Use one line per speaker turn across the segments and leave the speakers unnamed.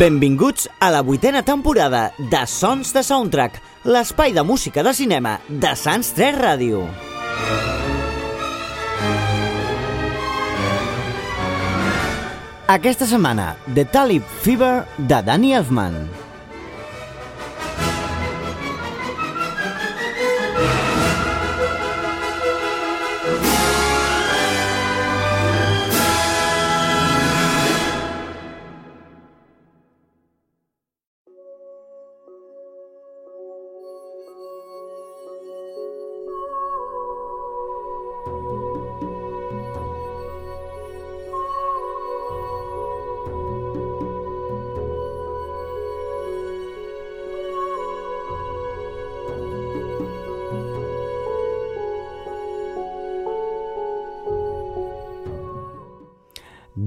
Benvinguts a la vuitena temporada de Sons de Soundtrack, l'espai de música de cinema de Sants 3 Ràdio. Aquesta setmana, The Talib Fever de Danny Elfman.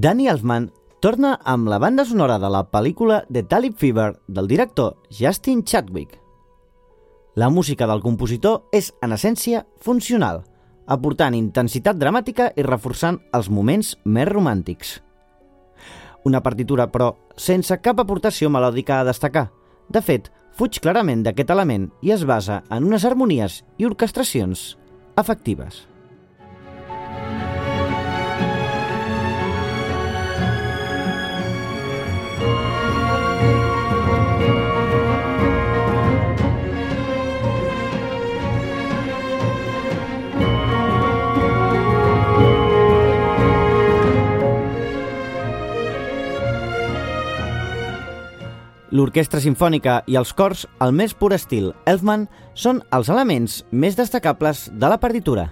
Danny Elfman torna amb la banda sonora de la pel·lícula The Talib Fever del director Justin Chadwick. La música del compositor és, en essència, funcional, aportant intensitat dramàtica i reforçant els moments més romàntics. Una partitura, però, sense cap aportació melòdica a destacar. De fet, fuig clarament d'aquest element i es basa en unes harmonies i orquestracions efectives. L'orquestra sinfònica i els cors, al més pur estil Elfman, són els elements més destacables de la partitura.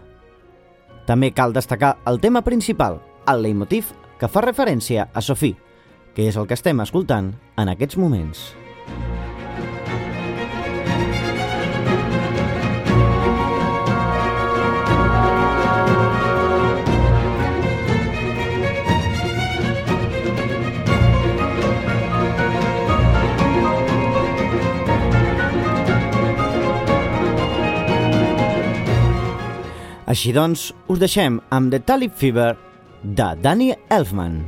També cal destacar el tema principal, el leitmotiv, que fa referència a Sophie, que és el que estem escoltant en aquests moments. Així doncs, us deixem amb The Talib Fever de Danny Elfman.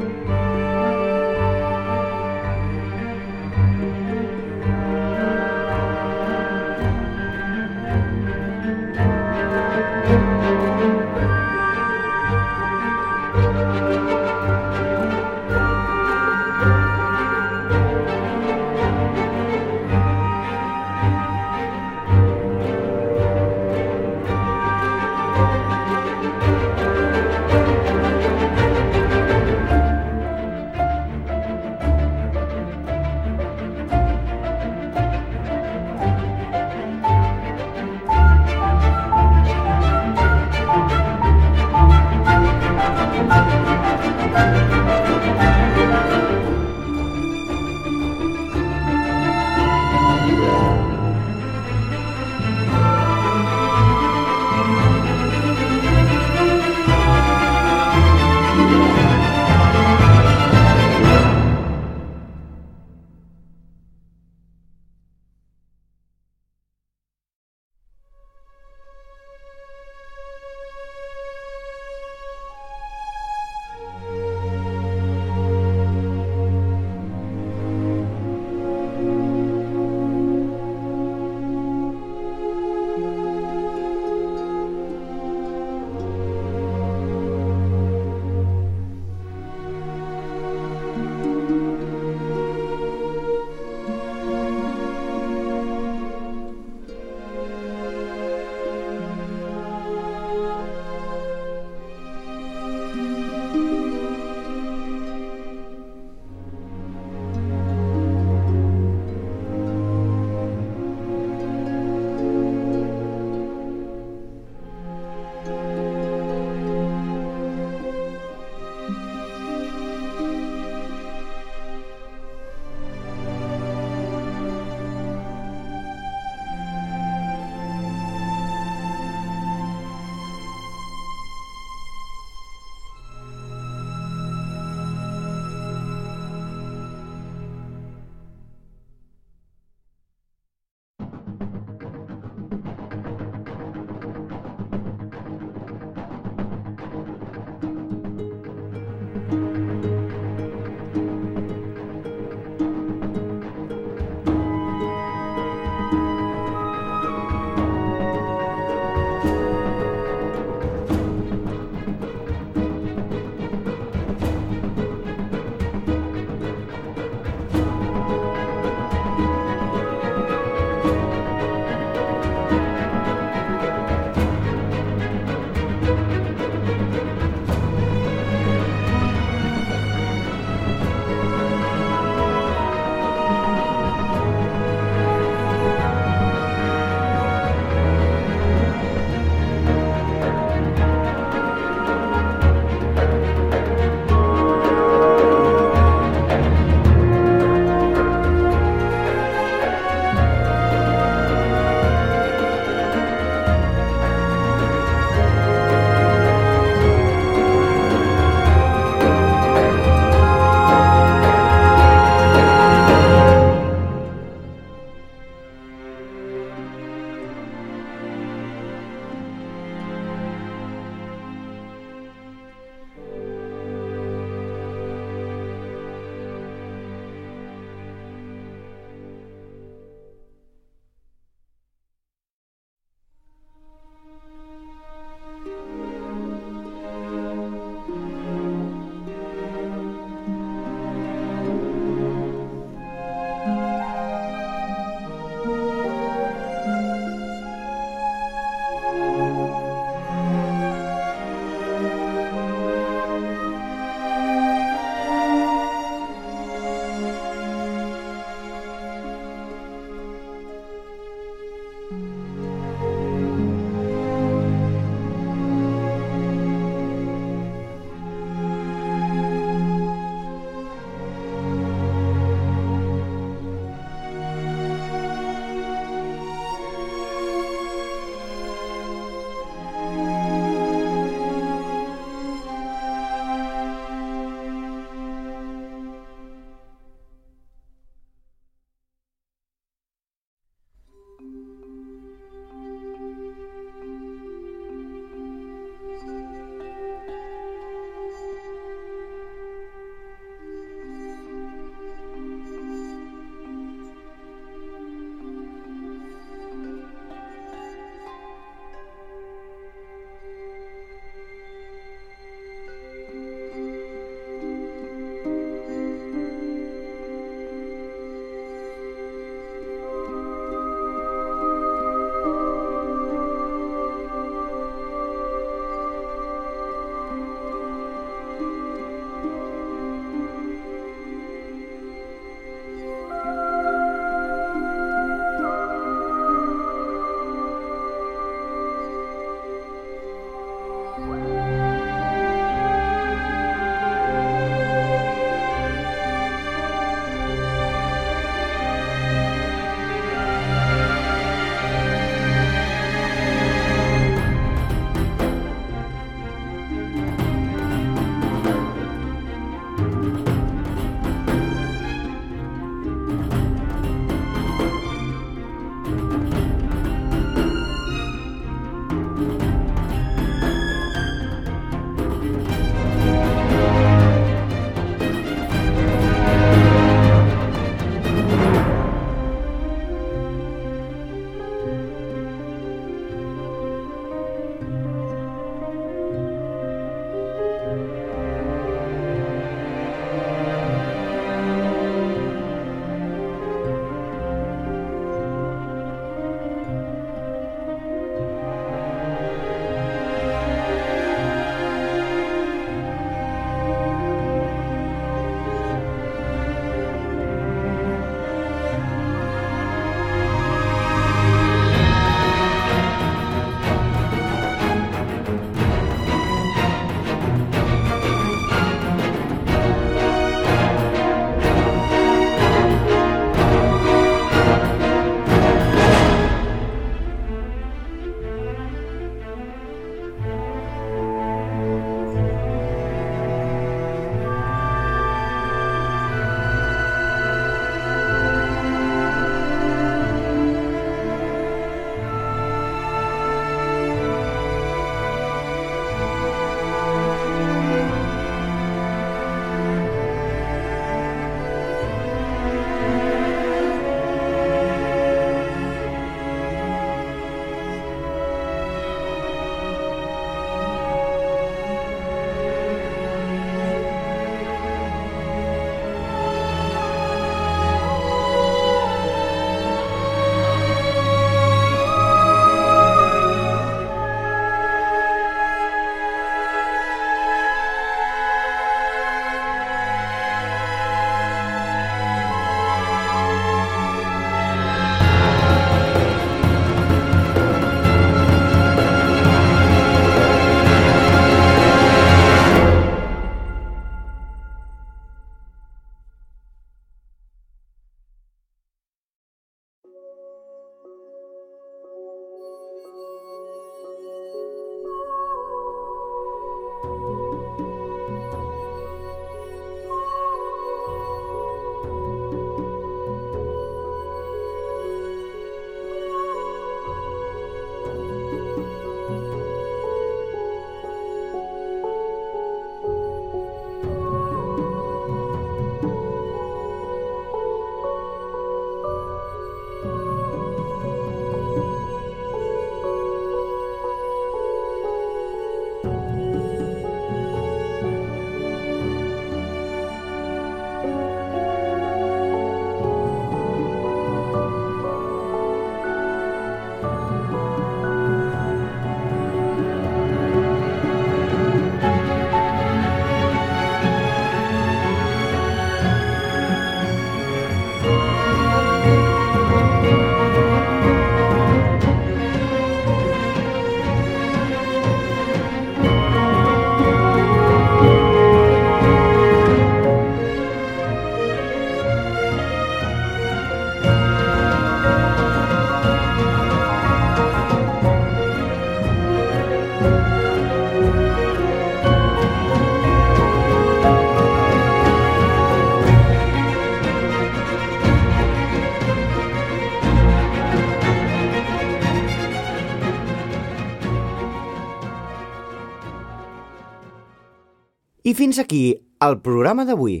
I fins aquí el programa d'avui.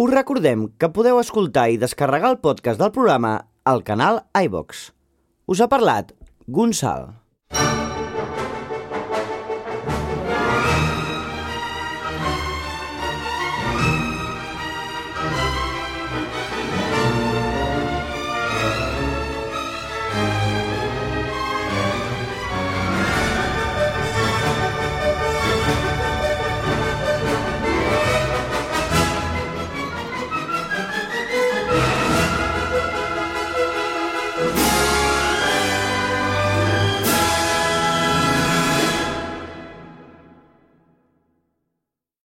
Us recordem que podeu escoltar i descarregar el podcast del programa al canal iVox. Us ha parlat Gonçal.